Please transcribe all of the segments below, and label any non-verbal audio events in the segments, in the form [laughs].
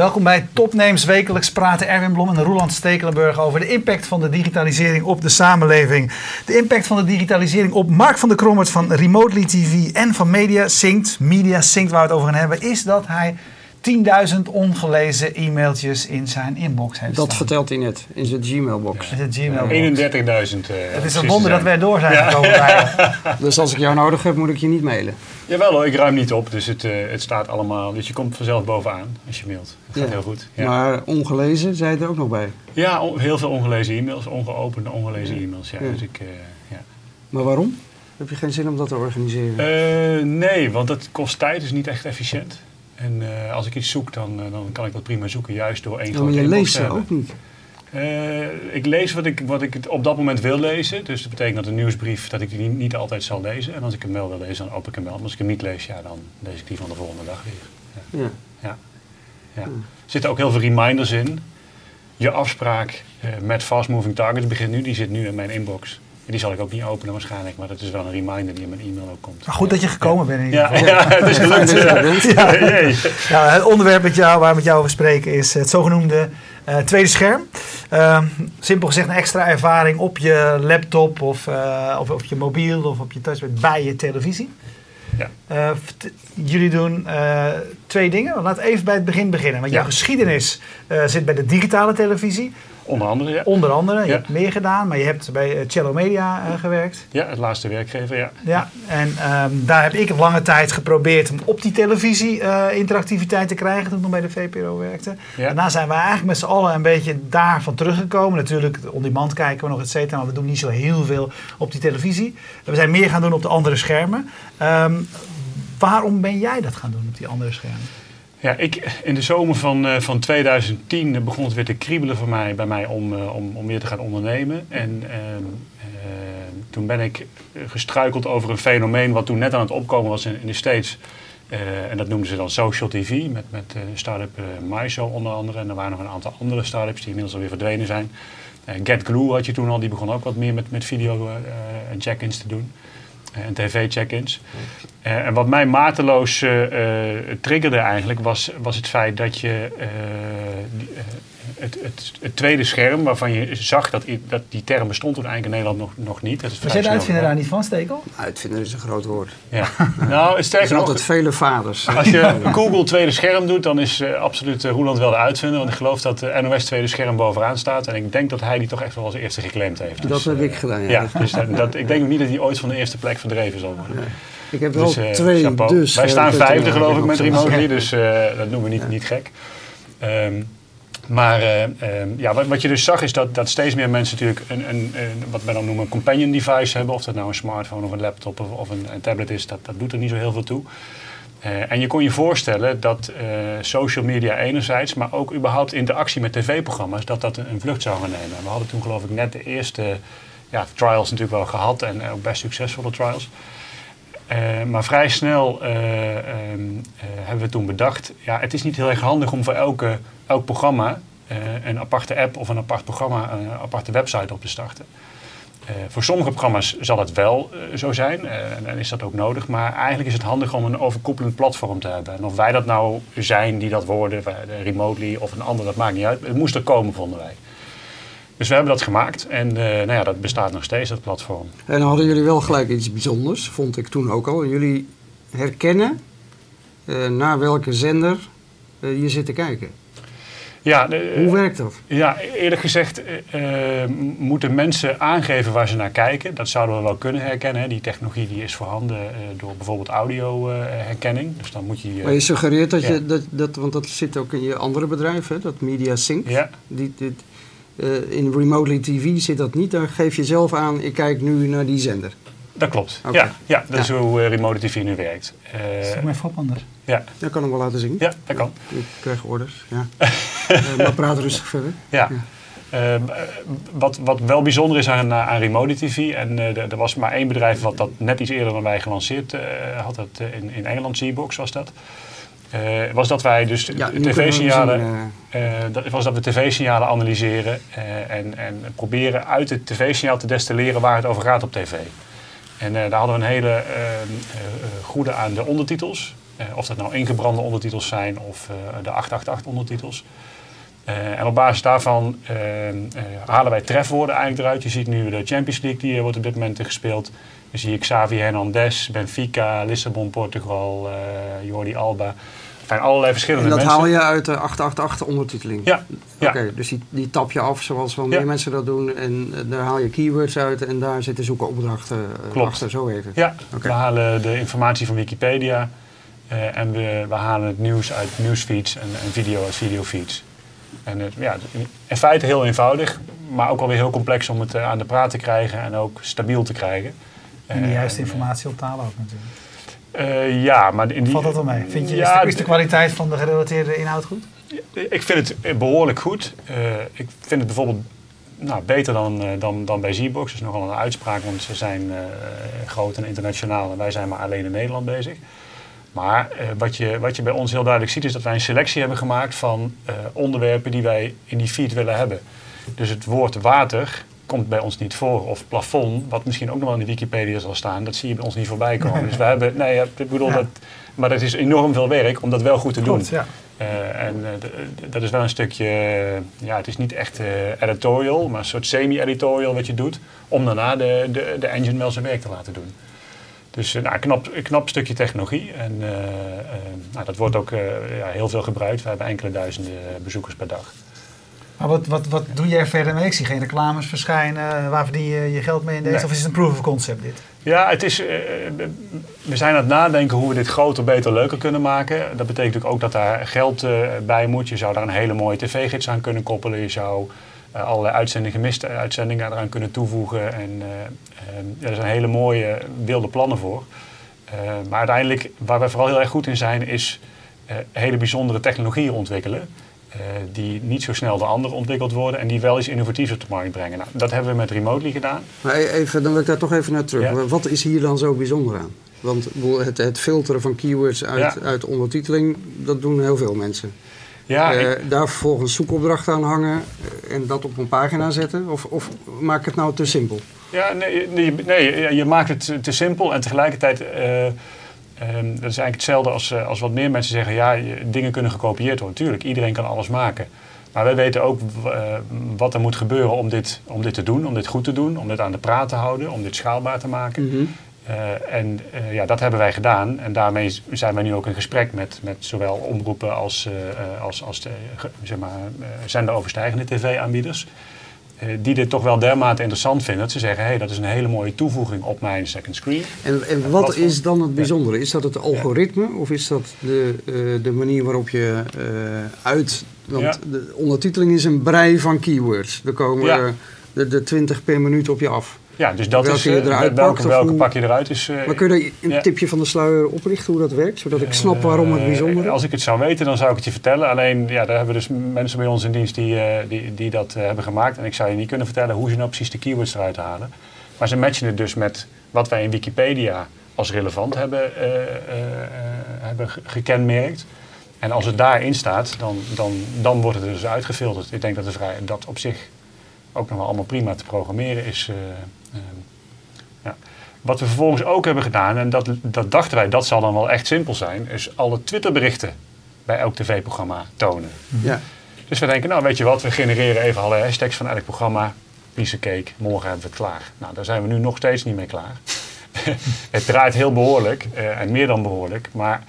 Welkom bij Topnames. Wekelijks praten Erwin Blom en Roland Stekelenburg over de impact van de digitalisering op de samenleving. De impact van de digitalisering op Mark van der Krommert van Remotely TV en van Media Synct. Media Synct, waar we het over gaan hebben, is dat hij 10.000 ongelezen e-mailtjes in zijn inbox heeft Dat staan. vertelt hij net in zijn Gmailbox. In zijn Gmail. 31.000. eh, Het is een wonder dat wij door zijn gekomen. bij- [laughs] Dus als ik jou nodig heb, moet ik je niet mailen. Jawel hoor, ik ruim niet op, dus het, eh, het staat allemaal. Dus je komt vanzelf bovenaan als je mailt. Het gaat Ja. heel goed. Ja, Maar ongelezen, zei je er ook nog bij. ja heel veel ongelezen e-mails, ongeopende ongelezen e-mails. Ja, Ja. Dus ik, eh, ja. Maar waarom? Heb je geen zin om dat te organiseren? Eh, nee, want dat kost tijd, is niet echt efficiënt. En eh, als ik iets zoek, dan, eh, dan kan ik dat prima zoeken, juist door één Ja, maar grote je leest ze ook niet. Eh, ik lees wat ik, wat ik op dat moment wil lezen. Dus dat betekent dat een nieuwsbrief dat ik die niet, niet altijd zal lezen. En als ik een mail wil lezen, dan open ik hem wel. Maar als ik hem niet lees, ja, dan lees ik die van de volgende dag weer. Ja. Ja. Ja. Er zitten ook heel veel reminders in. Je afspraak met Fast Moving Targets begint nu. Die zit nu in mijn inbox. En die zal ik ook niet openen waarschijnlijk. Maar dat is wel een reminder die in mijn e-mail ook komt. Maar goed dat je gekomen bent in ieder Ja, geval. ja, het is gelukt. [laughs] Ja, het onderwerp met jou, waar we met jou over spreken is het zogenoemde eh, tweede scherm. Ehm, simpel gezegd een extra ervaring op je laptop of, eh, of op je mobiel of op je touchpad bij je televisie. Ja. Eh, jullie doen eh, twee dingen. Laten we even bij het begin beginnen. Want jouw geschiedenis eh, zit bij de digitale televisie. Onder andere, ja. Onder andere, je Ja. hebt meer gedaan, maar je hebt bij eh, Cello Media eh, gewerkt. Ja, het laatste werkgever, ja. Ja, en ehm, daar heb ik lange tijd geprobeerd om op die televisie eh, interactiviteit te krijgen toen ik nog bij de VPRO werkte. Ja. Daarna zijn we eigenlijk met z'n allen een beetje daarvan teruggekomen. Natuurlijk, on-demand kijken we nog, et cetera, maar we doen niet zo heel veel op die televisie. We zijn meer gaan doen op de andere schermen. Ehm, waarom ben jij dat gaan doen op die andere schermen? Ja, ik, in de zomer van, eh, van 2010 begon het weer te kriebelen voor mij, bij mij om, eh, om, om weer te gaan ondernemen. En ehm, toen ben ik eh, gestruikeld over een fenomeen wat toen net aan het opkomen was in, in de States. Eh, en dat noemden ze dan social TV, met, met eh start-up eh MyShow onder andere. En er waren nog een aantal andere start-ups die inmiddels alweer verdwenen zijn. Eh, Get Glue had je toen al, die begon ook wat meer met, met video eh, en check-ins te doen. Eh, en tv-check-ins. Eh, en wat mij mateloos eh, triggerde eigenlijk was, was het feit dat je het, het, het tweede scherm, waarvan je zag dat, dat die term bestond toen eigenlijk in Nederland nog, nog niet. Dat is Was vrij jij de uitvinder daar niet van, Stekel? Uitvinder is een groot woord. Ja. nou, Er zijn nog, altijd vele vaders. als je Google tweede scherm doet, dan is eh, absoluut eh, Roeland wel de uitvinder. Want ik geloof dat de NOS tweede scherm bovenaan staat. En ik denk dat hij die toch echt wel als eerste geclaimd heeft. Dat Dus, heb eh, ik gedaan, ja. Ja, dus dat, dat- ik denk ook niet dat hij ooit van de eerste plek verdreven zal worden. Ik heb wel Dus, eh, twee chapeau. dus. Wij staan vijfde geloof ik met remote. Dus eh, dat noemen we niet, niet gek. Ehm, maar eh, ehm, ja, wat, je dus zag is dat, dat steeds meer mensen natuurlijk een, een, een, wat wij dan noemen een companion device hebben. Of dat nou een smartphone of een laptop of, of een, tablet is, dat, dat doet er niet zo heel veel toe. Eh, en je kon je voorstellen dat eh, social media enerzijds, maar ook überhaupt interactie met tv-programma's, dat dat een, vlucht zou gaan nemen. En we hadden toen geloof ik net de eerste ja, trials natuurlijk wel gehad en ook best succesvolle trials. Maar vrij snel eh, ehm, eh, hebben we toen bedacht, ja, het is niet heel erg handig om voor elke, elk programma eh, een aparte app of een apart programma, een aparte website op te starten. Eh, voor sommige programma's zal het wel eh, zo zijn eh, en is dat ook nodig. Maar eigenlijk is het handig om een overkoepelend platform te hebben. En of wij dat nou zijn die dat worden, remotely of een ander, dat maakt niet uit. Het moest er komen, vonden wij. Dus we hebben dat gemaakt en nou ja, dat bestaat nog steeds, dat platform. En hadden jullie wel gelijk iets bijzonders, vond ik toen ook al. Jullie herkennen naar welke zender je zit te kijken. Ja, de- Hoe werkt dat? Ja, eerlijk gezegd eh, eh, moeten mensen aangeven waar ze naar kijken. Dat zouden we wel kunnen herkennen. Hè. Die technologie die is voorhanden eh, door bijvoorbeeld audio-herkenning. dus dan moet je... eh, Maar je suggereert dat Ja. je, dat, dat, want dat zit ook in je andere bedrijf, hè, dat Media Sync. ja, Die, dit, eh, in Remotely TV zit dat niet. Daar geef je zelf aan, ik kijk nu naar die zender. Dat klopt. Ja, ja, dat is hoe eh, Remote TV nu werkt. Eh, Stel mij voor anders. ja, Dat kan ik wel laten zien. ja, dat kan. Ik krijg orders. Ja. [laughs] Eh, maar praat rustig verder. Ja. Ja. Ehm, eh, wat, wat wel bijzonder is aan, aan Remote TV, en eh, er was maar één bedrijf wat dat net iets eerder dan wij gelanceerd eh, had, dat in, in Engeland, Zbox was dat. Eh, was dat wij dus Ja, tv-signalen was dat we tv-signalen analyseren eh, en, en proberen uit het tv-signaal te destilleren waar het over gaat op tv. En eh, daar hadden we een hele eh, eh, goede aan de ondertitels. Of dat nou ingebrande ondertitels zijn of de 888 ondertitels. En op basis daarvan eh, eh, halen wij trefwoorden eigenlijk eruit. Je ziet nu de Champions League, die wordt op dit moment gespeeld. Dan zie je Xavi Hernandez, Benfica, Lissabon, Portugal, Jordi Alba. Er zijn allerlei En verschillende dat mensen. haal je uit de 888 ondertiteling? Ja, ja. Oké, dus die, die tap je af zoals wel Ja. meer mensen dat doen. En eh, daar haal je keywords uit en daar zitten zoekopdrachten eh, Klopt. achter, zo heet het. Ja, Oké. we halen de informatie van Wikipedia eh, en we, we halen het nieuws uit nieuwsfeeds en, en video uit videofeeds. En het, ja, in feite heel eenvoudig, maar ook alweer heel complex om het aan de praat te krijgen en ook stabiel te krijgen. En de juiste en, informatie op talen ook natuurlijk. Eh, ja, maar in die... Valt dat wel mee? Vind je, is, de, is de kwaliteit van de gerelateerde inhoud goed? Ik vind het eh, behoorlijk goed. Eh, ik vind het bijvoorbeeld nou, beter dan, dan, dan bij Z-Box. Dat is nogal een uitspraak, want ze zijn groot en internationaal en wij zijn maar alleen in Nederland bezig. Maar wat, je, wat je bij ons heel duidelijk ziet is dat wij een selectie hebben gemaakt van onderwerpen die wij in die feed willen hebben. Dus het woord water komt bij ons niet voor. Of plafond, wat misschien ook nog wel in de Wikipedia zal staan, dat zie je bij ons niet voorbij komen. Dus we [laughs] hebben, nee, ja, ik bedoel Ja. dat, maar dat is enorm veel werk om dat wel goed te doen. Ja. Eh, en eh, dat is wel een stukje, eh, ja, het is niet echt editorial, maar een soort semi-editorial wat je doet, om daarna de, de, de engine wel zijn werk te laten doen. Dus nou, een knap, knap stukje technologie en nou, dat wordt ook ja, heel veel gebruikt. We hebben enkele duizenden bezoekers per dag. Maar wat, wat, wat doe er verder mee? Ik zie geen reclames verschijnen. Waar verdien je je geld mee in deze? Nee. Of is het een proof of concept dit? Ja, het is, eh, we zijn aan het nadenken hoe we dit groter, beter, leuker kunnen maken. Dat betekent natuurlijk ook dat daar geld eh, bij moet. Je zou daar een hele mooie tv-gids aan kunnen koppelen. Je zou eh, allerlei uitzendingen, gemiste uitzendingen eraan kunnen toevoegen. En er zijn hele mooie wilde plannen voor. Maar uiteindelijk, waar wij vooral heel erg goed in zijn, is hele bijzondere technologieën ontwikkelen. Eh, die niet zo snel door anderen ontwikkeld worden en die wel iets innovatiefs op de markt brengen. Nou, dat hebben we met Remotely gedaan. Maar e- even, dan wil ik daar toch even naar terug. Ja. Wat is hier dan zo bijzonder aan? Want het, het filteren van keywords uit, Ja. uit ondertiteling, dat doen heel veel mensen. Ja, ik- daar vervolgens zoekopdracht aan hangen eh, en dat op een pagina zetten? Of, of maak ik het nou te simpel? Ja, nee, nee, nee, je- maakt het te- te simpel en tegelijkertijd, ehm, dat is eigenlijk hetzelfde als, eh, als wat meer mensen zeggen, ja, je- dingen kunnen gekopieerd worden. Tuurlijk, iedereen kan alles maken. Maar wij weten ook eh, wat er moet gebeuren om dit, om dit te doen, om dit goed te doen, om dit aan de praat te houden, om dit schaalbaar te maken. Mhm. Eh, en ja, dat hebben wij gedaan. En daarmee zijn wij nu ook in gesprek met, met zowel omroepen als, als, als de, zeg maar, eh, zenderoverstijgende tv-aanbieders. Eh, die dit toch wel dermate interessant vinden dat ze zeggen: hé, hey, dat is een hele mooie toevoeging op mijn second screen. En, en wat is dan het bijzondere? Is dat het algoritme of is dat de, eh, de manier waarop je eh, uit... Want Ja. de ondertiteling is een brei van keywords. Er komen Ja. de, de 20 per minuut op je af. Ja, dus dat Welke is je eh, eruit welke, pakt welke pak je eruit is. eh, Maar kun je daar een tipje van de sluier oplichten hoe dat werkt? Zodat ik snap waarom het Eh, bijzonder is? Als ik het zou weten, dan zou ik het je vertellen. Alleen, ja, daar hebben we dus mensen bij ons in dienst die, die, die dat hebben gemaakt. En ik zou je niet kunnen vertellen hoe ze nou precies de keywords eruit halen. Maar ze matchen het dus met wat wij in Wikipedia als relevant hebben, hebben ge- gekenmerkt. En als het daarin staat, dan, dan, dan wordt het er dus uitgefilterd. Ik denk dat, het vrij, dat op zich ook nog wel allemaal prima te programmeren is. eh, eh, ja. Wat we vervolgens ook hebben gedaan, en dat, dat dachten wij, dat zal dan wel echt simpel zijn, is alle Twitterberichten bij elk tv-programma tonen. Ja. Dus we denken, nou weet je wat, we genereren even alle hashtags van elk programma. Piece cake, morgen hebben we het klaar. Nou, daar zijn we nu nog steeds niet mee klaar. [laughs] het draait heel behoorlijk, eh, en meer dan behoorlijk. Maar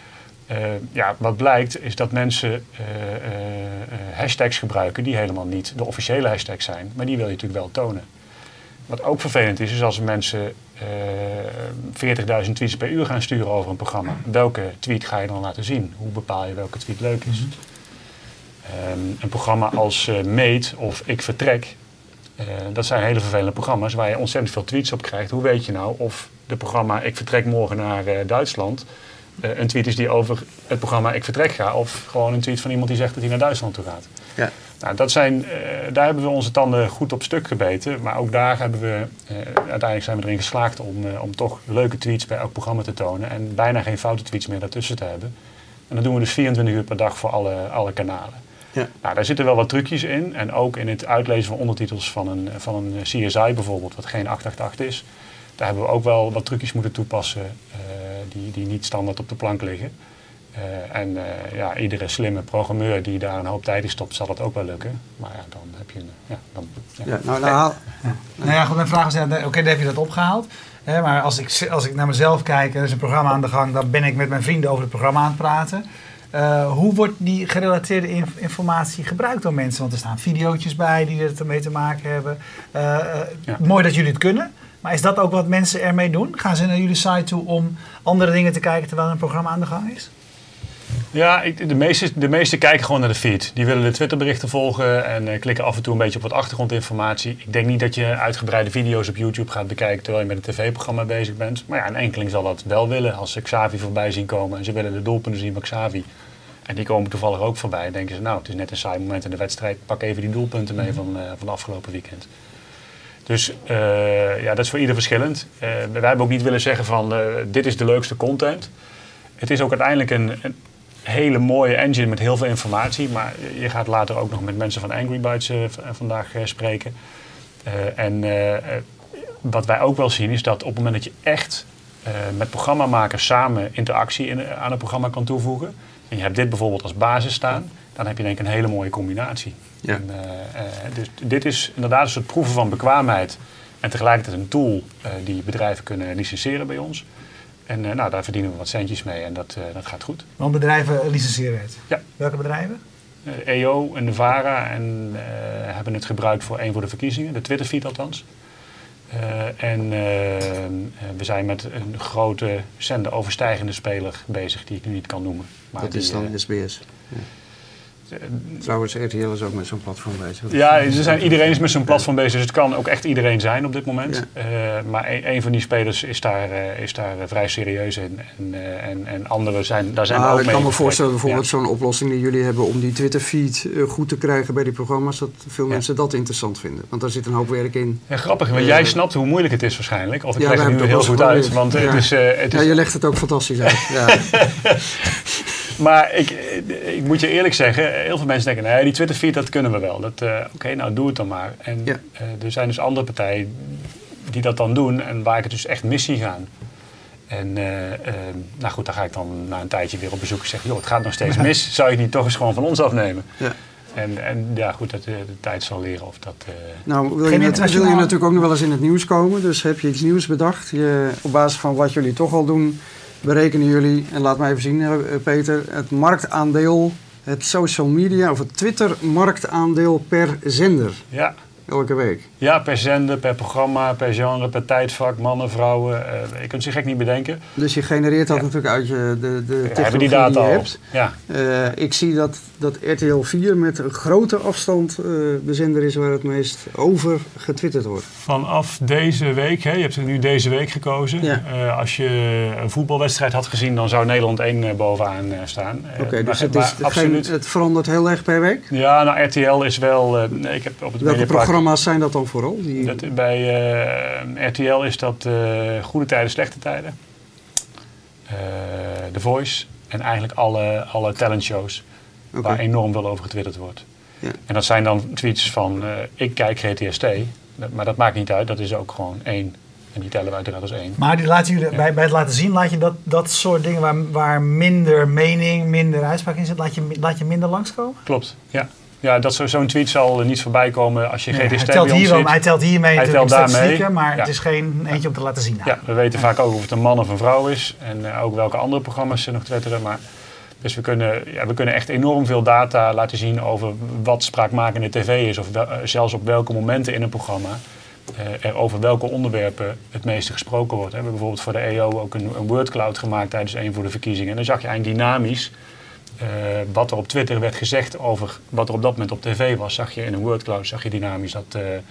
ja, wat blijkt is dat mensen eh, eh, eh, hashtags gebruiken die helemaal niet de officiële hashtags zijn. Maar die wil je natuurlijk wel tonen. Wat ook vervelend is, is als mensen eh 40.000 tweets per uur gaan sturen over een programma. Welke tweet ga je dan laten zien? Hoe bepaal je welke tweet leuk is? Ehm, een programma als eh Meet of Ik Vertrek, eh, dat zijn hele vervelende programma's waar je ontzettend veel tweets op krijgt. Hoe weet je nou of de programma Ik Vertrek morgen naar eh, Duitsland eh, een tweet is die over het programma Ik Vertrek gaat of gewoon een tweet van iemand die zegt dat hij naar Duitsland toe gaat? Ja. Nou, dat zijn, eh, daar hebben we onze tanden goed op stuk gebeten. Maar ook daar hebben we, eh, uiteindelijk zijn we erin geslaagd om, om toch leuke tweets bij elk programma te tonen. En bijna geen foute tweets meer daartussen te hebben. En dat doen we dus 24 uur per dag voor alle, alle kanalen. Ja. Nou, daar zitten wel wat trucjes in. En ook in het uitlezen van ondertitels van een, van een CSI bijvoorbeeld, wat geen 888 is. Daar hebben we ook wel wat trucjes moeten toepassen die, die niet standaard op de plank liggen. Eh, en eh, ja, iedere slimme programmeur die daar een hoop tijd in stopt, zal dat ook wel lukken. Maar ja, dan heb je een... Ja, dan, ja. Ja, nou, nou, haal- Nou ja, goed, mijn vraag is, oké, dan heb je dat opgehaald. Hè, maar als ik, als ik naar mezelf kijk en er is een programma aan de gang, dan ben ik met mijn vrienden over het programma aan het praten. Eh, hoe wordt die gerelateerde inf- informatie gebruikt door mensen? Want er staan video's bij die ermee te maken hebben. Ja. Mooi dat jullie het kunnen. Maar is dat ook wat mensen ermee doen? Gaan ze naar jullie site toe om andere dingen te kijken terwijl er een programma aan de gang is? Ja, ik, de, meeste, de meeste kijken gewoon naar de feed. Die willen de Twitterberichten volgen en eh, klikken af en toe een beetje op wat achtergrondinformatie. Ik denk niet dat je uitgebreide video's op YouTube gaat bekijken terwijl je met een tv-programma bezig bent. Maar ja, een enkeling zal dat wel willen als ze Xavi voorbij zien komen en ze willen de doelpunten zien van Xavi. En die komen toevallig ook voorbij. Denken ze, nou, het is net een saai moment in de wedstrijd. Pak even die doelpunten mee van, eh, van afgelopen weekend. Dus eh, ja, dat is voor ieder verschillend. Eh, wij hebben ook niet willen zeggen van, eh, dit is de leukste content. Het is ook uiteindelijk een, hele mooie engine met heel veel informatie. Maar je gaat later ook nog met mensen van Angry Bytes vandaag spreken. En wat wij ook wel zien is dat op het moment dat je echt met programmamakers samen interactie in, aan een programma kan toevoegen. En je hebt dit bijvoorbeeld als basis staan. Dan heb je denk ik een hele mooie combinatie. Ja. En, eh, eh, dus dit is inderdaad een soort proeven van bekwaamheid. En tegelijkertijd een tool eh, die bedrijven kunnen licenseren bij ons. En eh, nou, daar verdienen we wat centjes mee en dat, eh, dat gaat goed. Want bedrijven licenseren het. Ja. Welke bedrijven? Eh, EO en de VARA en, eh, hebben het gebruikt voor één voor de verkiezingen, de Twitterfeed althans. Eh, en we zijn met een grote zender overstijgende speler bezig die ik nu niet kan noemen. Maar dat die, is dan SBS. Ja. Trouwens, RTL is ook met zo'n platform bezig. Ja, zijn, iedereen is met zo'n platform bezig, dus het kan ook echt iedereen zijn op dit moment. Ja. Eh, maar een, een van die spelers is daar, eh, is daar eh, vrij serieus in. En, en, en anderen zijn, daar zijn Maar ook ik mee kan me voorstellen, bijvoorbeeld Ja. zo'n oplossing die jullie hebben om die Twitter-feed goed te krijgen bij die programma's, dat veel Ja. mensen dat interessant vinden. Want daar zit een hoop werk in. Ja, grappig, want jij snapt hoe moeilijk het is waarschijnlijk. Of ik Ja, leg wij het nu heel goed uit. Want het is, het Ja, is je legt het ook fantastisch uit. [laughs] Maar ik, ik moet je eerlijk zeggen, heel veel mensen denken, nee, die Twitter-feed, dat kunnen we wel. Dat, eh, Oké, nou doe het dan maar. En Ja. eh, er zijn dus andere partijen die dat dan doen en waar ik het dus echt mis zie gaan. En eh, nou goed, dan ga ik dan na een tijdje weer op bezoek en zeg, joh, het gaat nog steeds mis. Zou je het niet toch eens gewoon van ons afnemen? Ja. En, en ja, goed, dat, eh, de tijd zal leren of dat... eh, Nou, wil je, net- wil je natuurlijk ook nog wel eens in het nieuws komen. Dus heb je iets nieuws bedacht. Je, op basis van wat jullie toch al doen, berekenen jullie, en laat mij even zien, eh, Peter, het marktaandeel, het social media of het Twitter-marktaandeel per zender ja. elke week. Ja, per zender, per programma, per genre, per tijdvak, mannen, vrouwen. eh je kunt het zich gek niet bedenken. Dus je genereert dat Ja. natuurlijk uit je, de, de technologie hebben die data die je al. hebt. Ja, Eh, ik zie dat, dat RTL 4 met een grote afstand eh, de zender is waar het meest over getwitterd wordt. Vanaf deze week, hè, je hebt er nu deze week gekozen. Ja. Eh, als je een voetbalwedstrijd had gezien, dan zou Nederland één eh, bovenaan eh, staan. Oké, dus het, maar is geen, absoluut. het verandert heel erg per week. Ja, nou RTL is wel. eh, nee, ik heb op het Welke programma's zijn dat dan vooral? Die, Dat, bij eh, RTL is dat eh, goede tijden, slechte tijden. Eh The Voice en eigenlijk alle, alle talentshows waar enorm veel over getwitterd wordt. Ja. En dat zijn dan tweets van eh, ik kijk GTST, dat- maar dat maakt niet uit, dat is ook gewoon één. En die tellen we uiteraard als één. Maar die laten jullie, bij, bij het laten zien, laat je dat, dat soort dingen waar, waar minder mening, minder uitspraak in zit, laat je, laat je minder langskomen? Klopt, ja. Ja, dat zo- zo'n tweet zal niet voorbij komen als je Nee, GTST hij, telt hier wel, hij telt hiermee Hij telt daarmee. maar het is geen eentje om te laten zien. Ja, we weten vaak ook of het een man of een vrouw is. En eh, ook welke andere programma's ze nog twitteren. Maar, dus we kunnen, ja, we kunnen echt enorm veel data laten zien over wat spraakmakende tv is. Of wel- eh, zelfs op welke momenten in een programma. eh, er over welke onderwerpen het meeste gesproken wordt. We hebben bijvoorbeeld voor de EO ook een, een wordcloud gemaakt tijdens een voor de verkiezingen. En dan zag je eigenlijk dynamisch eh, wat er op Twitter werd gezegd over wat er op dat moment op tv was. Zag je in een wordcloud, zag je dynamisch dat eh, eh,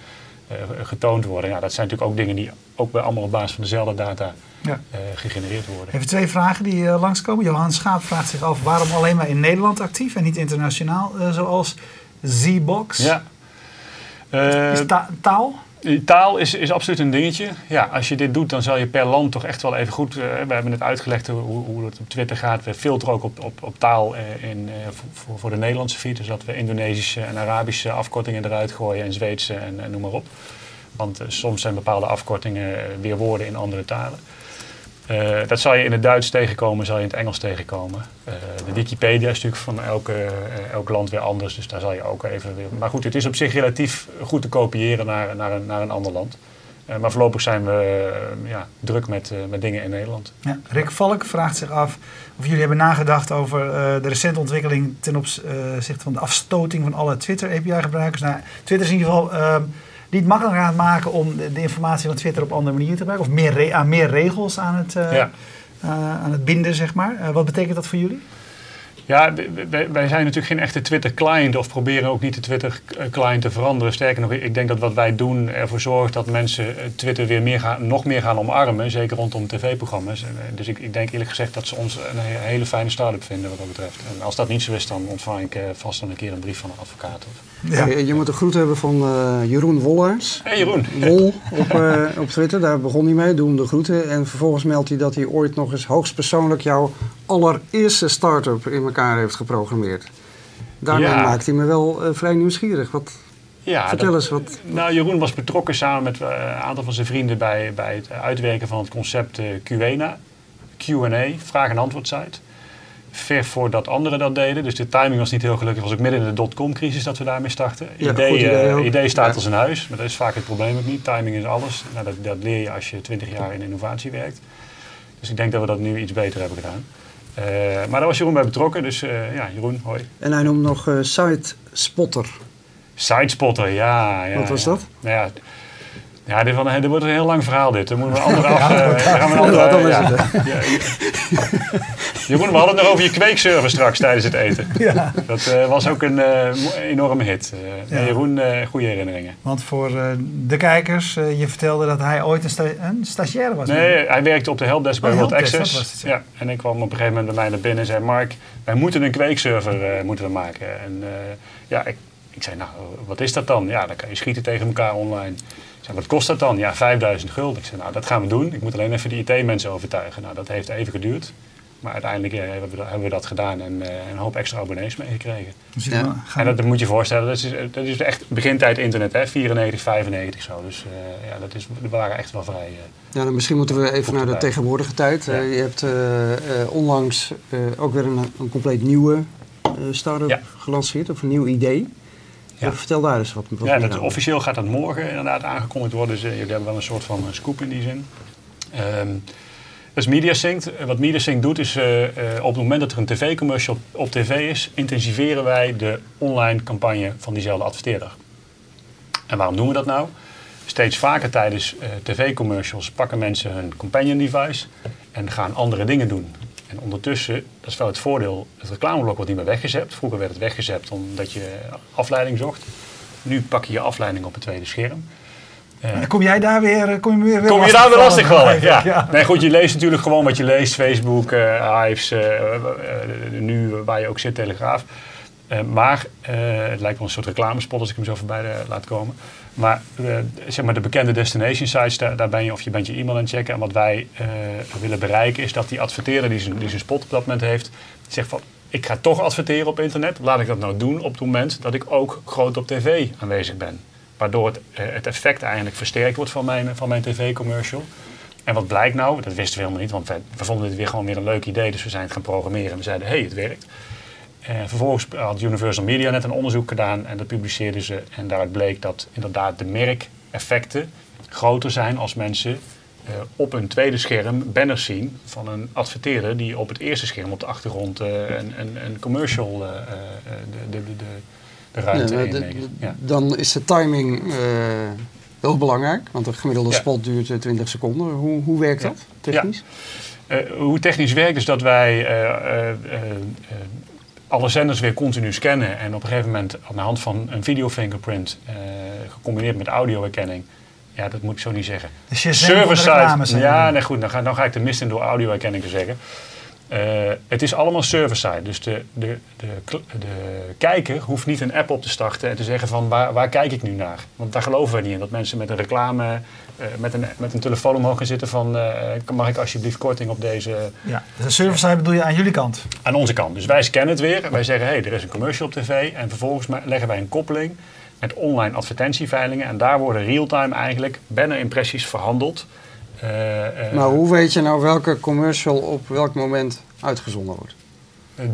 getoond worden. Ja, dat zijn natuurlijk ook dingen die ook bij allemaal op basis van dezelfde data Ja. gegenereerd worden. Even twee vragen die eh, langskomen. Johan Schaap vraagt zich af waarom alleen maar in Nederland actief en niet internationaal, zoals Z-Box. Ja. Is ta- taal? Taal is, is absoluut een dingetje. Ja, als je dit doet, dan zal je per land toch echt wel even goed. eh, we hebben het uitgelegd hoe, hoe het op Twitter gaat. We filteren ook op, op, op taal eh, in, eh, voor, voor de Nederlandse feed. Dus dat we Indonesische en Arabische afkortingen eruit gooien en Zweedse en, noem maar op. Want eh, soms zijn bepaalde afkortingen eh, weer woorden in andere talen. Eh, dat zal je in het Duits tegenkomen, zal je in het Engels tegenkomen. Uh, de Wikipedia is natuurlijk van elke, uh, elk land weer anders, dus daar zal je ook even weer... Maar goed, het is op zich relatief goed te kopiëren naar, naar, een, naar een ander land. maar voorlopig zijn we ja, druk met, met dingen in Nederland. Ja, Rick Valk vraagt zich af of jullie hebben nagedacht over de recente ontwikkeling ten opzichte van de afstoting van alle Twitter-API-gebruikers. Nou, Twitter is in ieder geval niet makkelijker aan het maken om de, informatie van Twitter op andere manier te gebruiken? Of meer aan meer regels aan het, uh, aan het binden, zeg maar. Uh, wat betekent dat voor jullie? Ja, wij, zijn natuurlijk geen echte Twitter-client of proberen ook niet de Twitter-client te veranderen. Sterker nog, ik denk dat wat wij doen ervoor zorgt dat mensen Twitter weer meer gaan, nog meer gaan omarmen. Zeker rondom tv-programma's. Dus ik, ik, denk eerlijk gezegd dat ze ons een hele fijne start-up vinden wat dat betreft. En als dat niet zo is, dan ontvang ik vast dan een keer een brief van een advocaat. Ja. Je, moet de groet hebben van uh, Jeroen Wollers. Hey Jeroen. Wol op, uh, op Twitter, daar begon hij mee. Doe hem de groeten. En vervolgens meldt hij dat hij ooit nog eens hoogstpersoonlijk jouw allereerste start-up in elkaar heeft geprogrammeerd. Daarmee maakt hij me wel uh, vrij nieuwsgierig. Wat, ja, Vertel eens wat. Nou, Jeroen was betrokken samen met een aantal van zijn vrienden bij, bij het uitwerken van het concept QA, Q&A, vraag- en antwoord site ver voordat anderen dat deden. Dus de timing was niet heel gelukkig. Het was ook midden in de dotcom-crisis dat we daarmee starten. idee, idee, uh, idee, staat als een huis, maar dat is vaak het probleem ook niet. Timing is alles. Nou, dat, dat leer je als je twintig jaar in innovatie werkt. Dus ik denk dat we dat nu iets beter hebben gedaan. Uh, maar daar was Jeroen bij betrokken, dus uh, ja, Jeroen, hoi. En hij noemt nog Site Spotter. Site Spotter, ja. ja Wat was ja. dat? Nou ja, ja, dit, van, dit wordt een heel lang verhaal dit. Dan moeten we een andere af... [laughs] Ja, uh, gaan we een andere, ja, ja, [laughs] Jeroen, we hadden het nog over je kweekserver straks tijdens het eten. [laughs] Ja. Dat uh, was ook een uh, enorme hit. Uh, ja. Jeroen, goede herinneringen. Want voor de kijkers, je vertelde dat hij ooit een, sta een stagiaire was. Nee, hij werkte op de helpdesk bij oh, World Access. Het, ja. En ik kwam op een gegeven moment bij mij naar binnen en zei... Mark, wij moeten een kweekserver moeten we maken. En ja, ik, ik zei, nou, wat is dat dan? Ja, dan kan je schieten tegen elkaar online. Ik zei, wat kost dat dan? Ja, 5000 gulden. Ik zei, nou, dat gaan we doen. Ik moet alleen even de IT-mensen overtuigen. Nou, dat heeft even geduurd. Maar uiteindelijk eh, hebben, we dat, hebben, we dat, gedaan en uh, een hoop extra abonnees meegekregen. Dus ja. En dat, dat, moet je voorstellen, dat is, dat is echt begintijd internet, hè? 94, 95 zo. Dus uh, ja, dat is, we waren echt wel vrij. ja, dan misschien moeten we even naar de tegenwoordige tijd. Ja. je hebt onlangs ook weer een, een compleet nieuwe start-up ja. gelanceerd, of een nieuw idee. Ja. Vertel daar eens wat, wat ja, dat, officieel gaat dat morgen inderdaad aangekondigd worden. Dus jullie hebben wel een soort van scoop in die zin. Um, dat is MediaSync. Wat MediaSync doet is, uh, uh, op het moment dat er een tv-commercial op, tv is, intensiveren wij de online campagne van diezelfde adverteerder. En waarom doen we dat nou? Steeds vaker tijdens tv-commercials pakken mensen hun companion device en gaan andere dingen doen. En ondertussen, dat is wel het voordeel, het reclameblok wordt niet meer weggezet. Vroeger werd het weggezet omdat je afleiding zocht. Nu pak je je afleiding op het tweede scherm. Kom jij daar weer, eh, kom je weer, kom je daar weer lastig vallen? Ja. ja. Nee, goed, je leest natuurlijk gewoon wat je leest. Facebook, uh, Hives, uh, nu waar je ook zit, Telegraaf. maar het lijkt wel een soort reclamespot als ik hem zo voorbij laat komen. Maar, zeg maar de bekende destination sites, daar, daar, ben je of je bent je e-mail aan het checken. En wat wij willen bereiken is dat die adverteerder die zijn, die zijn spot op dat moment heeft, zegt van ik ga toch adverteren op internet. Laat ik dat nou doen op het moment dat ik ook groot op tv aanwezig ben. Waardoor het, eh, het effect eigenlijk versterkt wordt van mijn, van mijn tv-commercial. En wat blijkt nou? Dat wisten we helemaal niet, want we, vonden dit weer gewoon weer een leuk idee. Dus we zijn het gaan programmeren en we zeiden, hé, hey, het werkt. En vervolgens had Universal Media net een onderzoek gedaan en dat publiceerden ze. En daaruit bleek dat inderdaad de merkeffecten groter zijn als mensen uh, op een tweede scherm banners zien van een adverteerder die op het eerste scherm op de achtergrond een, een, een, commercial de, de, de, de ruimte ja, Dan is de timing uh, heel belangrijk, want een gemiddelde spot duurt 20 seconden. Hoe, hoe werkt dat technisch? Uh, hoe technisch werkt is dat wij alle zenders weer continu scannen en op een gegeven moment aan de hand van een video fingerprint gecombineerd met audio-herkenning ja, dat moet ik zo niet zeggen. Dus je server side. Ja, nee, goed, dan ga, dan ga ik de mist in door audio-herkenning te zeggen. Uh, het is allemaal server-side. Dus de, de, de, de, kijker hoeft niet een app op te starten en te zeggen van waar, waar kijk ik nu naar. Want daar geloven we niet in. Dat mensen met een reclame, uh, met, een, met een telefoon omhoog gaan zitten van uh, mag ik alsjeblieft korting op deze... Ja, dus de server-side bedoel je aan jullie kant? Aan onze kant. Dus wij scannen het weer. Wij zeggen hé, hey, er is een commercial op tv. En vervolgens leggen wij een koppeling met online advertentieveilingen. En daar worden real-time eigenlijk banner-impressies verhandeld Eh, eh, Maar hoe weet je nou welke commercial op welk moment uitgezonden wordt?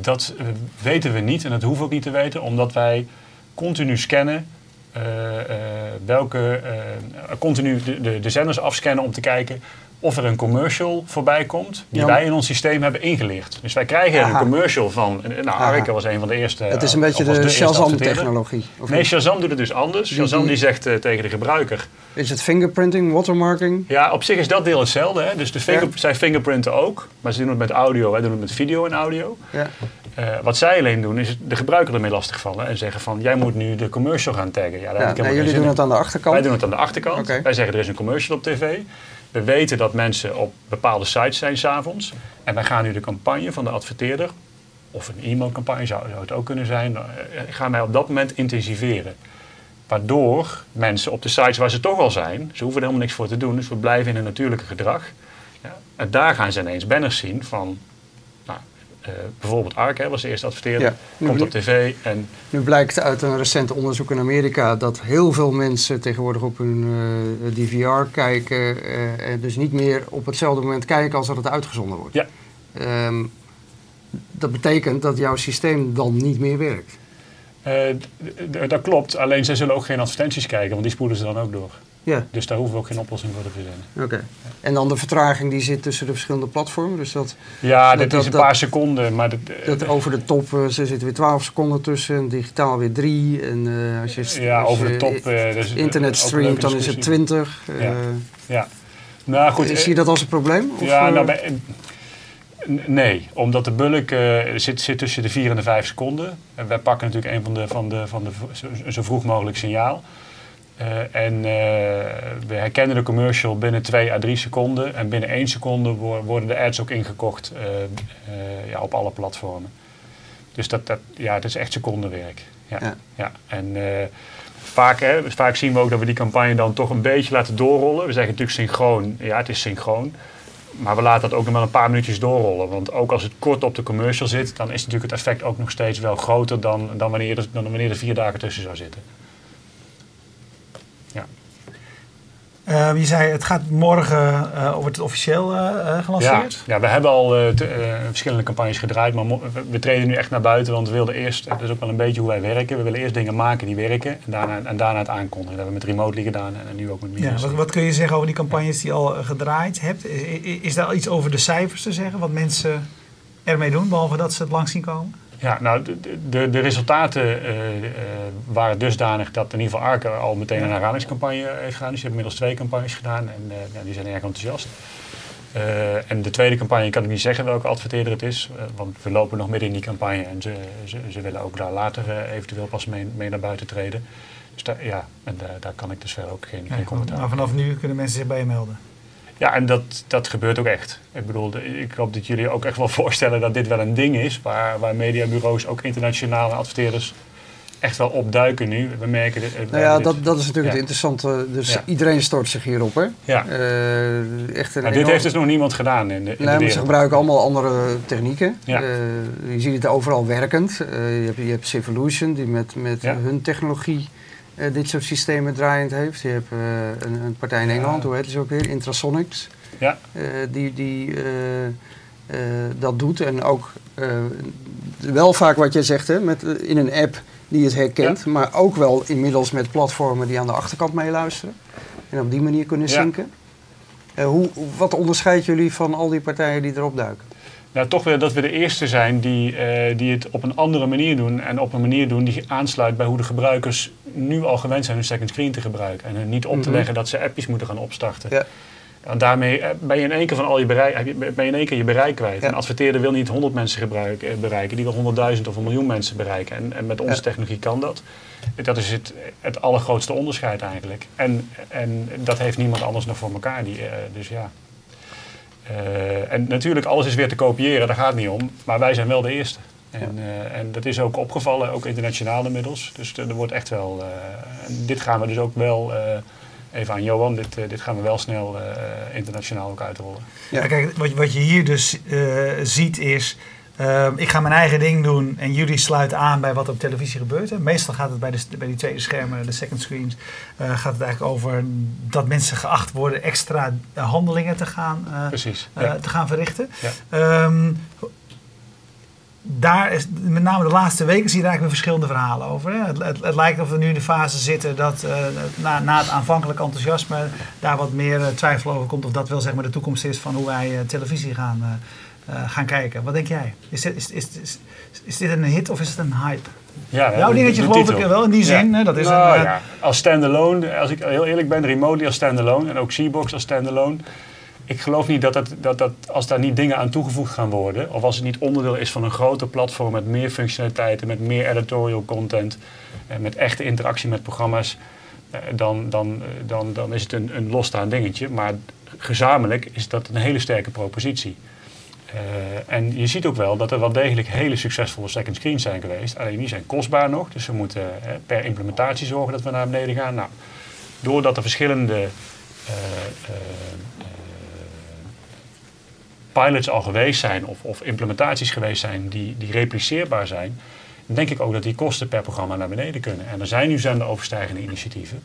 Dat eh, weten we niet en dat hoeven we ook niet te weten, omdat wij continu scannen. eh, eh, welke, eh, continu de, de, de zenders afscannen om te kijken of er een commercial voorbij komt die Ja. wij in ons systeem hebben ingelicht. Dus wij krijgen Aha. een commercial van, eh, nou. Arke was een van de eerste. het is eh, een beetje of was de eerste adverteerder. Shazam-technologie. of Nee? Shazam doet het dus anders. Shazam die- zegt eh, tegen de gebruiker, Is het fingerprinting, watermarking? ja, op zich is dat deel hetzelfde. Hè? Dus de finger, zij fingerprinten ook, maar ze doen het met audio, wij doen het met video en audio. Ja. Eh, wat zij alleen doen is de gebruiker ermee lastigvallen en zeggen van jij moet nu de commercial gaan taggen. Ja, daar heb Ja, ik helemaal nee, geen jullie doen in. het aan de achterkant. Wij doen het aan de achterkant. Wij zeggen er is een commercial op tv. We weten dat mensen op bepaalde sites zijn s'avonds. En wij gaan nu de campagne van de adverteerder, of een e-mailcampagne zou, zou het ook kunnen zijn, eh, gaan wij op dat moment intensiveren. Waardoor mensen op de sites waar ze toch al zijn, ze hoeven er helemaal niks voor te doen, dus we blijven in hun natuurlijke gedrag. Ja, en daar gaan ze ineens banners zien van, eh, bijvoorbeeld Ark hè, was de eerste adverteerder, Ja. komt op tv en Nu blijkt uit een recent onderzoek in Amerika dat heel veel mensen tegenwoordig op hun eh, DVR kijken. eh, en dus niet meer op hetzelfde moment kijken als dat het uitgezonden wordt. Ja. Ehm, dat betekent dat jouw systeem dan niet meer werkt. dat klopt, alleen zij zullen ook geen advertenties kijken, want die spoelen ze dan ook door. Ja, Dus daar hoeven we ook geen oplossing voor te verzinnen. oké. En dan de vertraging die zit tussen de verschillende platformen. Dus dat, Ja, Dat- dit dat- is een dat- paar seconden, maar dat, dat over de top eh, er zitten weer 12 seconden tussen, digitaal weer 3. En eh, als je, ja, als over de top. eh, dus, eh, internet streamt, dan is het discussie. 20. eh, Ja. Ja, nou goed. zie je dat als een probleem? Of, ja, eh, nou, bij- nee, omdat de bulk eh, zit, zit tussen de 4 en de 5 seconden. En wij pakken natuurlijk een van de, van de, van de zo vroeg mogelijk signaal. Eh, en eh, we herkennen de commercial binnen 2 à 3 seconden. En binnen 1 seconde wo- worden de ads ook ingekocht eh, ja, op alle platformen. Dus dat, dat, ja, het is echt secondenwerk. Ja, Ja. ja. En vaak, hè, vaak zien we ook dat we die campagne dan toch een beetje laten doorrollen. We zeggen natuurlijk synchroon. Ja, het is synchroon. Maar we laten dat ook nog wel een paar minuutjes doorrollen. Want ook als het kort op de commercial zit, dan is natuurlijk het effect ook nog steeds wel groter dan, dan, wanneer, er, dan wanneer er vier dagen tussen zou zitten. Eh, je zei, het gaat morgen, eh wordt het officieel eh, eh, Ja, gelanceerd? ja, we hebben al eh, te- eh, verschillende campagnes gedraaid, maar we, treden nu echt naar buiten. Want we wilden eerst, dat is ook wel een beetje hoe wij werken, we willen eerst dingen maken die werken en daarna, en daarna het aankondigen. Dat hebben we met Remotely gedaan en, nu ook met Ja, Minus. wat, wat kun je zeggen over die campagnes die al eh, gedraaid hebt? Is, is, is daar iets over de cijfers te zeggen? Wat mensen ermee doen, behalve dat ze het langs zien komen? Ja, nou, de, de, de resultaten eh, eh, waren dusdanig dat in ieder geval Arke al meteen een herhalingscampagne heeft gedaan. Dus die hebben inmiddels twee campagnes gedaan en eh, ja, die zijn erg enthousiast. En de tweede campagne kan ik niet zeggen welke adverteerder het is, want we lopen nog midden in die campagne en ze, ze, ze willen ook daar later eventueel pas mee, mee naar buiten treden. Dus daar, ja, en daar, daar kan ik dus verder ook geen, geen commentaar maar vanaf nu kunnen mensen zich bij je melden. Ja, en dat, dat gebeurt ook echt. Ik bedoel, ik hoop dat jullie ook echt wel [laughs] voorstellen dat dit wel een ding is. Waar, waar mediabureaus, ook internationale adverteerders, echt wel opduiken nu. We merken dit. we Nou ja, dit- dat, dat is natuurlijk Ja. het interessante. Dus Ja. iedereen stort zich hierop, hè? Ja. Eh, echt een dit heeft dus nog niemand gedaan in de, in de maar ze gebruiken allemaal andere technieken. Ja. Eh, je ziet het overal werkend. Eh, je, hebt, je hebt Civolution, die met, met hun technologie eh, dit soort systemen draaiend heeft. Je hebt eh, een, een partij in Ja. Engeland, hoe heet ze ook weer? Intrasonics. Ja. eh, die die dat doet. En ook wel vaak wat jij zegt, hè, met, in een app die het herkent. Maar ook wel inmiddels met platformen die aan de achterkant meeluisteren. En op die manier kunnen Ja. zinken. Eh, hoe, wat onderscheidt jullie van al die partijen die erop duiken? Nou, toch weer dat we de eerste zijn die, eh, die het op een andere manier doen. En op een manier doen die aansluit bij hoe de gebruikers nu al gewend zijn hun second screen te gebruiken. En hun niet op te Mhm. leggen dat ze appjes moeten gaan opstarten. Ja. Want daarmee eh, ben je in één keer van al je bereik, ben je in één keer je bereik kwijt. Ja. Een adverteerder wil niet 100 mensen gebruiken, eh, bereiken, die wil 100.000 of een miljoen mensen bereiken. En, en met onze Ja. technologie kan dat. Dat is het, het allergrootste onderscheid eigenlijk. En, en dat heeft niemand anders nog voor elkaar. Die, dus ja. Eh, en natuurlijk, alles is weer te kopiëren, daar gaat het niet om. Maar wij zijn wel de eerste. En, eh, en dat is ook opgevallen, ook internationaal inmiddels. Dus er er wordt echt wel. eh, en dit gaan we dus ook wel. eh, even aan Johan, dit, dit gaan we wel snel eh, internationaal ook uitrollen. Ja. Kijk, wat, wat je hier dus eh, ziet is Ehm, ik ga mijn eigen ding doen en jullie sluiten aan bij wat op televisie gebeurt. Hè. Meestal gaat het bij, de, bij die tweede schermen, de second screens, eh, gaat het eigenlijk over dat mensen geacht worden extra handelingen te gaan, eh, Precies. eh, Ja. te gaan verrichten. Ja. Ehm, daar is, met name de laatste weken zie je daar eigenlijk weer verschillende verhalen over. Hè. Het, het, het lijkt of we nu in de fase zitten dat na, na het aanvankelijk enthousiasme daar wat meer twijfel over komt of dat wel zeg maar, de toekomst is van hoe wij televisie gaan, eh, gaan kijken. Wat denk jij? Is dit, is, is, is, is dit een hit of is het een hype? Ja, Jouw dingetje geloof titel. ik wel in die zin. Ja. Dat is Nou, een, eh, ja. Als standalone, als ik heel eerlijk ben, Remotely als standalone en ook Seabox als standalone. Ik geloof niet dat, het, dat, dat als daar niet dingen aan toegevoegd gaan worden, of als het niet onderdeel is van een groter platform met meer functionaliteiten, met meer editorial content, en met echte interactie met programma's, eh, dan, dan, dan, dan is het een, een losstaand dingetje. Maar gezamenlijk is dat een hele sterke propositie. Eh, en je ziet ook wel dat er wel degelijk hele succesvolle second screens zijn geweest. Alleen die zijn kostbaar nog. Dus we moeten eh, per implementatie zorgen dat we naar beneden gaan. Nou, doordat er verschillende eh, pilots al geweest zijn of, of implementaties geweest zijn die, die repliceerbaar zijn, denk ik ook dat die kosten per programma naar beneden kunnen. En er zijn nu zenderoverstijgende initiatieven.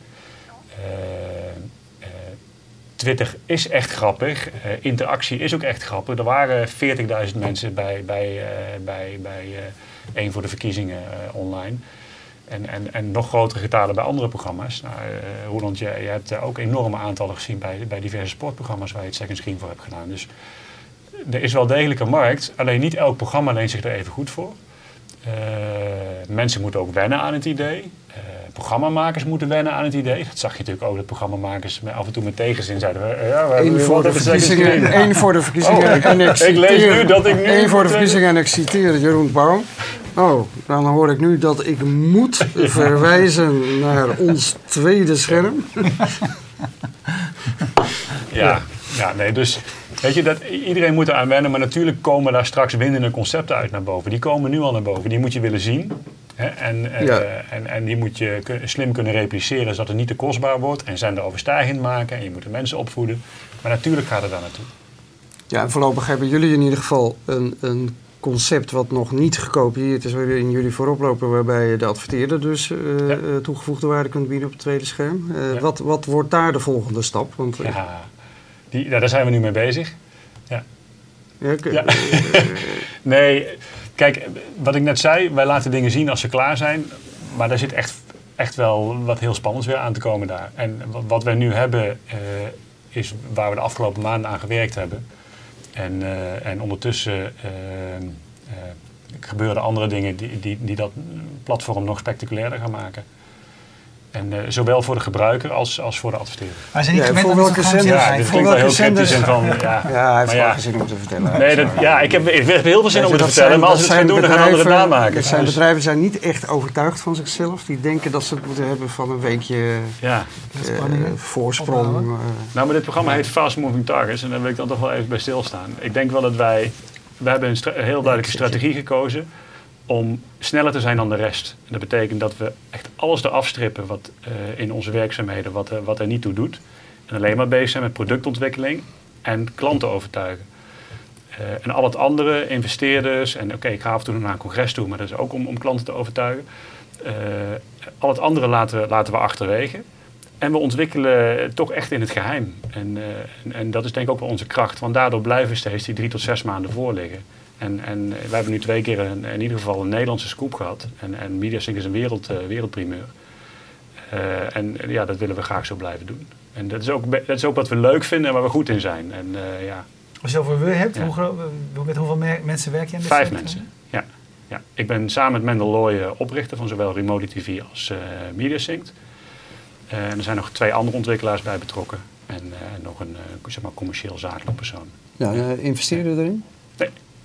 Twitter is echt grappig. Eh, interactie is ook echt grappig. Er waren 40.000 mensen bij, bij, eh, bij, bij eh één voor de verkiezingen eh, online. En, en, en nog grotere getalen bij andere programma's. Nou, eh, Roland, je, je hebt eh, ook enorme aantallen gezien bij, bij diverse sportprogramma's waar je het second screen voor hebt gedaan. Dus er is wel degelijk een markt. Alleen niet elk programma leent zich er even goed voor. Eh, mensen moeten ook wennen aan het idee. Programmamakers moeten wennen aan het idee. Dat zag je natuurlijk ook, dat programmamakers af en toe met tegenzin zeiden... we, ja, we Eén voor, de verkiezingen, voor de verkiezingen Oh, en ik [laughs] ik citeer... lees nu dat ik nu Eén voor de verkiezingen en ik citeer Jeroen Pauw. Oh, dan hoor ik nu dat ik moet [laughs] verwijzen naar ons tweede scherm. [laughs] Ja, ja, nee, dus weet je, dat, iedereen moet eraan wennen, maar natuurlijk komen daar straks winnende concepten uit naar boven. Die komen nu al naar boven, die moet je willen zien. Hè? En, eh, Ja. en, en die moet je slim kunnen repliceren, zodat het niet te kostbaar wordt. En zender overstijgend maken en je moet de mensen opvoeden. Maar natuurlijk gaat het daar naartoe. Ja, en voorlopig hebben jullie in ieder geval een, een concept wat nog niet gekopieerd is, waarin jullie voorop lopen, waarbij je de adverteerder dus eh, Ja. eh, toegevoegde waarde kunt bieden op het tweede scherm. Ja. wat, wat wordt daar de volgende stap? Want, Ja, die, daar zijn we nu mee bezig. Ja. [laughs] Nee, kijk, wat ik net zei, wij laten dingen zien als ze klaar zijn. Maar daar zit echt, echt wel wat heel spannends weer aan te komen daar. En wat, wij nu hebben, eh, is waar we de afgelopen maanden aan gewerkt hebben. En, eh, en ondertussen eh, gebeuren er andere dingen die, die, die dat platform nog spectaculairder gaan maken. En eh, zowel voor de gebruiker als, als voor de adverteerder. wij zijn niet Ja, gewend voor welke zender- Ja, zijn. dit voor klinkt wel heel en van... Ja, [laughs] ja, hij heeft maar wel ja. geen zin om te vertellen. Nee, dat, ja, ik heb, ik heb heel veel zin om het te vertellen, zijn- maar als we het gaan doen, dan gaan anderen het bedrijven- namaken. Dat zijn Dus- bedrijven zijn niet echt overtuigd van zichzelf. Die denken dat ze het moeten hebben van een weekje Ja, hè? voorsprong. Eh. nou, maar dit programma heet Fast Moving Targets en daar wil ik dan toch wel even bij stilstaan. Ik denk wel dat wij, we hebben een, stra- een heel duidelijke strategie gekozen om sneller te zijn dan de rest. En dat betekent dat we echt alles eraf strippen wat eh, in onze werkzaamheden, wat, er- wat er niet toe doet. En alleen maar bezig zijn met productontwikkeling en klanten overtuigen. Eh, en al het andere, investeerders, en oké, ik ga af en toe naar een congres toe, maar dat is ook om, om klanten te overtuigen. Eh, al het andere laten laten we achterwege. En we ontwikkelen toch echt in het geheim. En, eh, en, en dat is denk ik ook wel onze kracht, want daardoor blijven we steeds die drie tot zes maanden voor liggen. En, en wij hebben nu twee keer een, in ieder geval een Nederlandse scoop gehad. En, en Mediasync is een wereld, eh, wereldprimeur. Eh, en eh, ja, dat willen we graag zo blijven doen. En dat is ook, dat is ook wat we leuk vinden en waar we goed in zijn. En eh, ja, Als je het over we hebt, Ja. hoe met hoeveel mer- mensen werk je dit Vijf mensen. Ja. Ja. Ik ben samen met Mendel Looy eh, oprichter van zowel Remote TV als eh MediaSync. En er zijn nog twee andere ontwikkelaars bij betrokken. En eh, nog een eh, zeg maar, commercieel zakelijk persoon. Ja, eh, investeren erin?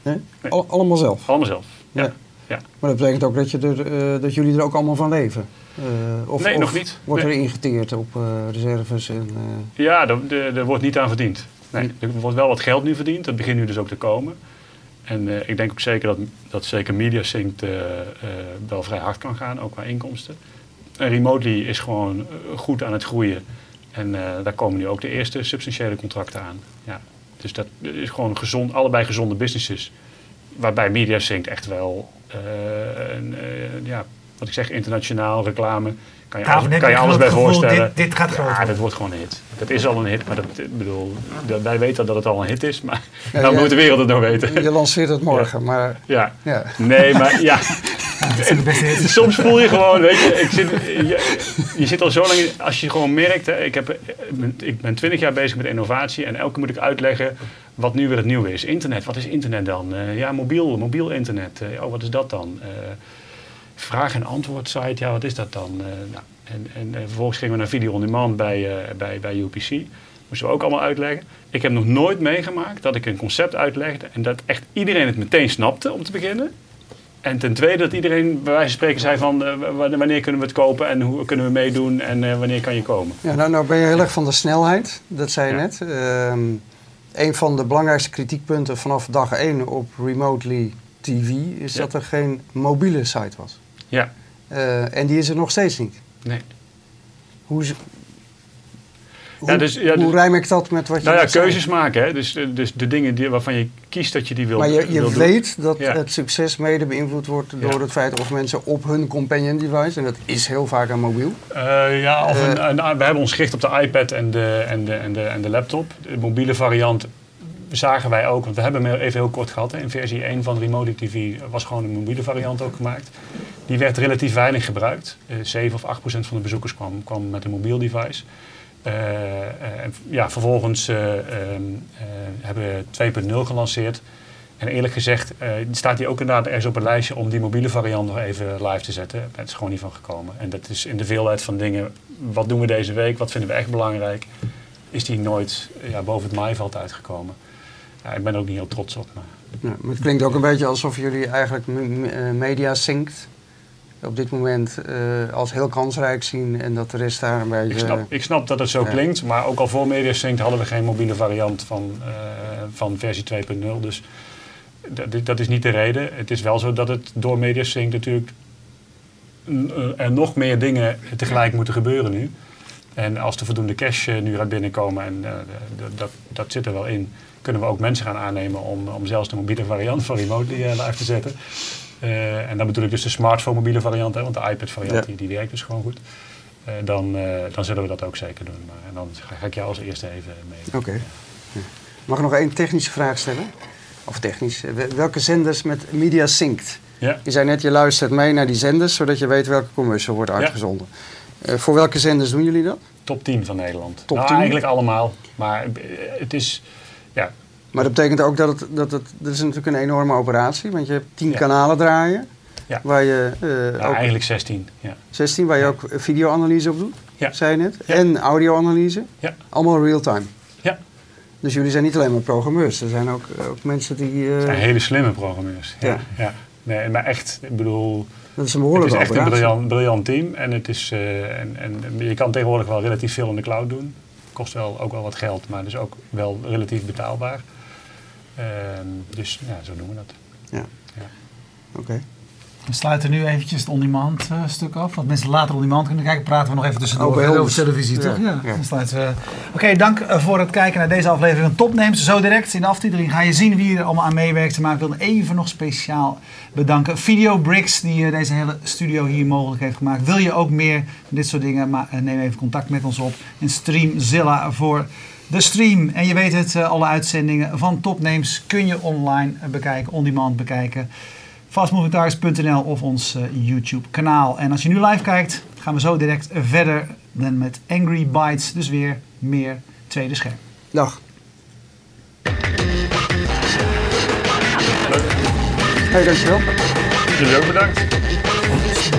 Nee. Nee? Allemaal zelf? Allemaal zelf. Ja. Ja. Ja. Maar dat betekent ook dat, je er, eh, dat jullie er ook allemaal van leven? Eh, of, Nee, of nog niet. Wordt Nee. er ingeteerd op eh, reserves? En, Ja, er, wordt niet aan verdiend. Nee, er wordt wel wat geld nu verdiend. Dat begint nu dus ook te komen. En ik denk ook zeker dat, dat zeker MediaSync wel vrij hard kan gaan, ook qua inkomsten. En Remotely is gewoon goed aan het groeien. En daar komen nu ook de eerste substantiële contracten aan. Ja. Dus dat is gewoon gezond, allebei gezonde businesses. waarbij MediaSync echt wel, eh, een, eh, ja, wat ik zeg, internationaal reclame. Kan je alles, kan je alles bij gevoel, voorstellen. dit- dit gaat groot Ja, worden. dat wordt gewoon een hit. Dat is al een hit, maar dat, ik bedoel, dat- wij weten dat het al een hit is, maar Ja, nou ja. moet de wereld het nog weten. Je lanceert het morgen, maar Ja. ja. Nee, maar ja. [laughs] Soms voel je gewoon, weet je, ik zit, je, je zit al zo lang, als je gewoon merkt, hè, ik, heb, ik ben twintig jaar bezig met innovatie en elke keer moet ik uitleggen wat nu weer het nieuwe is. Internet, wat is internet dan? Eh, ja, mobiel, mobiel internet. Eh, oh, wat is dat dan? Eh, vraag- en antwoord site, ja, wat is dat dan? Nou, en, en, vervolgens gingen we naar video on demand bij, bij, bij UPC. Moesten we ook allemaal uitleggen. Ik heb nog nooit meegemaakt dat ik een concept uitlegde en dat echt iedereen het meteen snapte om te beginnen. En ten tweede dat iedereen bij wijze van spreken zei van eh, wanneer kunnen we het kopen en hoe kunnen we meedoen en eh, wanneer kan je komen. Ja, nou, nou ben je heel erg van de snelheid, dat zei je Ja. net. Ehm, een van de belangrijkste kritiekpunten vanaf dag 1 op Remotely TV is Ja. dat er geen mobiele site was. Ja, Eh, en die is er nog steeds niet. nee. Hoe, hoe, dus- ja, hoe dus- rijm ik dat met wat je Nou ja, zei? keuzes maken. Hè? Dus, dus de dingen die, waarvan je kiest dat je die wil Maar je, je wil doen. weet dat Ja. het succes mede beïnvloed wordt door Ja. het feit of mensen op hun companion device, en dat is heel vaak aan mobiel. Eh, ja, of een, Eh, een- we hebben ons gericht op de iPad en de, en de, en de, en de laptop. De mobiele variant zagen wij ook, want we hebben hem even heel kort gehad. Hè. In versie 1 van Remote TV was gewoon een mobiele variant ook gemaakt. Die werd relatief weinig gebruikt. Eh 7 of 8 procent van de bezoekers kwam, kwam met een mobiel device. Eh, eh, en ja, vervolgens eh, ehm, eh, hebben we 2.0 gelanceerd. En eerlijk gezegd staat die ook inderdaad ergens op een lijstje om die mobiele variant nog even live te zetten. Het is gewoon niet van gekomen. En dat is in de veelheid van dingen. Wat doen we deze week? Wat vinden we echt belangrijk? Is die nooit ja, boven het maaiveld uitgekomen? Ja, ik ben er ook niet heel trots op. Maar maar het klinkt ook een beetje alsof jullie eigenlijk media synct op dit moment eh, als heel kansrijk zien en dat de rest daar een beetje... ik, snap, ik snap dat het zo ja. klinkt. Maar ook al voor MediaSync hadden we geen mobiele variant van, eh, van versie 2.0. Dus dat, dat is niet de reden. Het is wel zo dat het door MediaSync natuurlijk eh, er nog meer dingen tegelijk moeten gebeuren nu. En als er voldoende cash nu gaat binnenkomen, en dat, dat zit er wel in, kunnen we ook mensen gaan aannemen om, om zelfs de mobiele variant van Remotely live te zetten. Eh, en dan bedoel ik dus de smartphone mobiele variant, hè, want de iPad variant Ja. die, die werkt dus gewoon goed. Eh, dan, eh, dan zullen we dat ook zeker doen. Maar, en dan ga, ga ik jou als eerste even mee. Oké. Ja. Mag ik nog één technische vraag stellen? Of technisch. wel- Welke zenders met media synct? Ja, Je zei net, je luistert mee naar die zenders, zodat je weet welke commercial wordt uitgezonden. Voor welke zenders doen jullie dat? top 10 van Nederland. Top nou, 10? eigenlijk allemaal. Maar het is, Maar dat betekent ook dat het, dat het, dat is natuurlijk een enorme operatie, want je hebt 10 Ja. kanalen draaien. Ja. Waar je eh, ook eigenlijk 16. Ja. 16, waar je ook videoanalyse op doet, Ja. zei je net. En audioanalyse. Ja. Allemaal real-time. Ja. Dus jullie zijn niet alleen maar programmeurs, er zijn ook, ook mensen die... eh, Het zijn hele slimme programmeurs. Ja. Ja. Nee, maar echt, ik bedoel, dat is een het behoorlijke is echt een briljant, briljant team. En, het is, eh, en, en je kan tegenwoordig wel relatief veel in de cloud doen. Kost wel, ook wel wat geld, maar dus ook wel relatief betaalbaar. Ehm, dus ja, zo doen we dat. Ja. Ja. Oké. We sluiten nu eventjes het on-demand eh, stuk af. Want mensen later on-demand kunnen kijken. Praten we nog even tussendoor Oh, bij over ons. televisie, Ja, toch? Ja, ja. dan sluiten we. Oké, dank eh, voor het kijken naar deze aflevering van Topnames. Zo direct in de aftiteling ga je zien wie er allemaal aan meewerkt. Maar ik wil even nog speciaal bedanken. Video Bricks, die eh, deze hele studio hier mogelijk heeft gemaakt. Wil je ook meer van dit soort dingen? Maar neem even contact met ons op. En Streamzilla voor de stream. En je weet het, eh, alle uitzendingen van Topnames kun je online bekijken, on-demand bekijken fastmovingtargets.nl of ons eh, YouTube kanaal. En als je nu live kijkt, gaan we zo direct verder dan met Angry Bites. Dus weer meer tweede scherm. Dag. Hey, dankjewel. Jullie ook bedankt.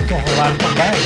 Toch, we waren er toch bij.